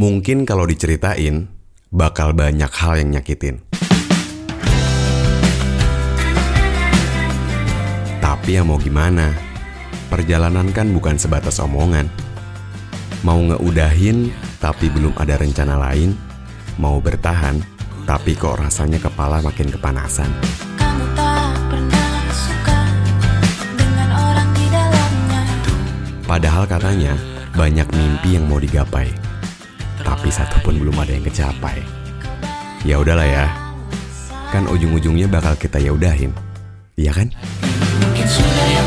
Mungkin kalau diceritain, bakal banyak hal yang nyakitin. Tapi ya mau gimana? Perjalanan kan bukan sebatas omongan. Mau ngeudahin, tapi belum ada rencana lain. Mau bertahan, tapi kok rasanya kepala makin kepanasan. Kamu tak pernah suka dengan orang di dalamnya. Padahal katanya banyak mimpi yang mau digapai. Tapi satu pun belum ada yang kecapai. Ya udahlah ya. Kan ujung-ujungnya bakal kita ya udahin. Iya kan? Mungkin sudah yang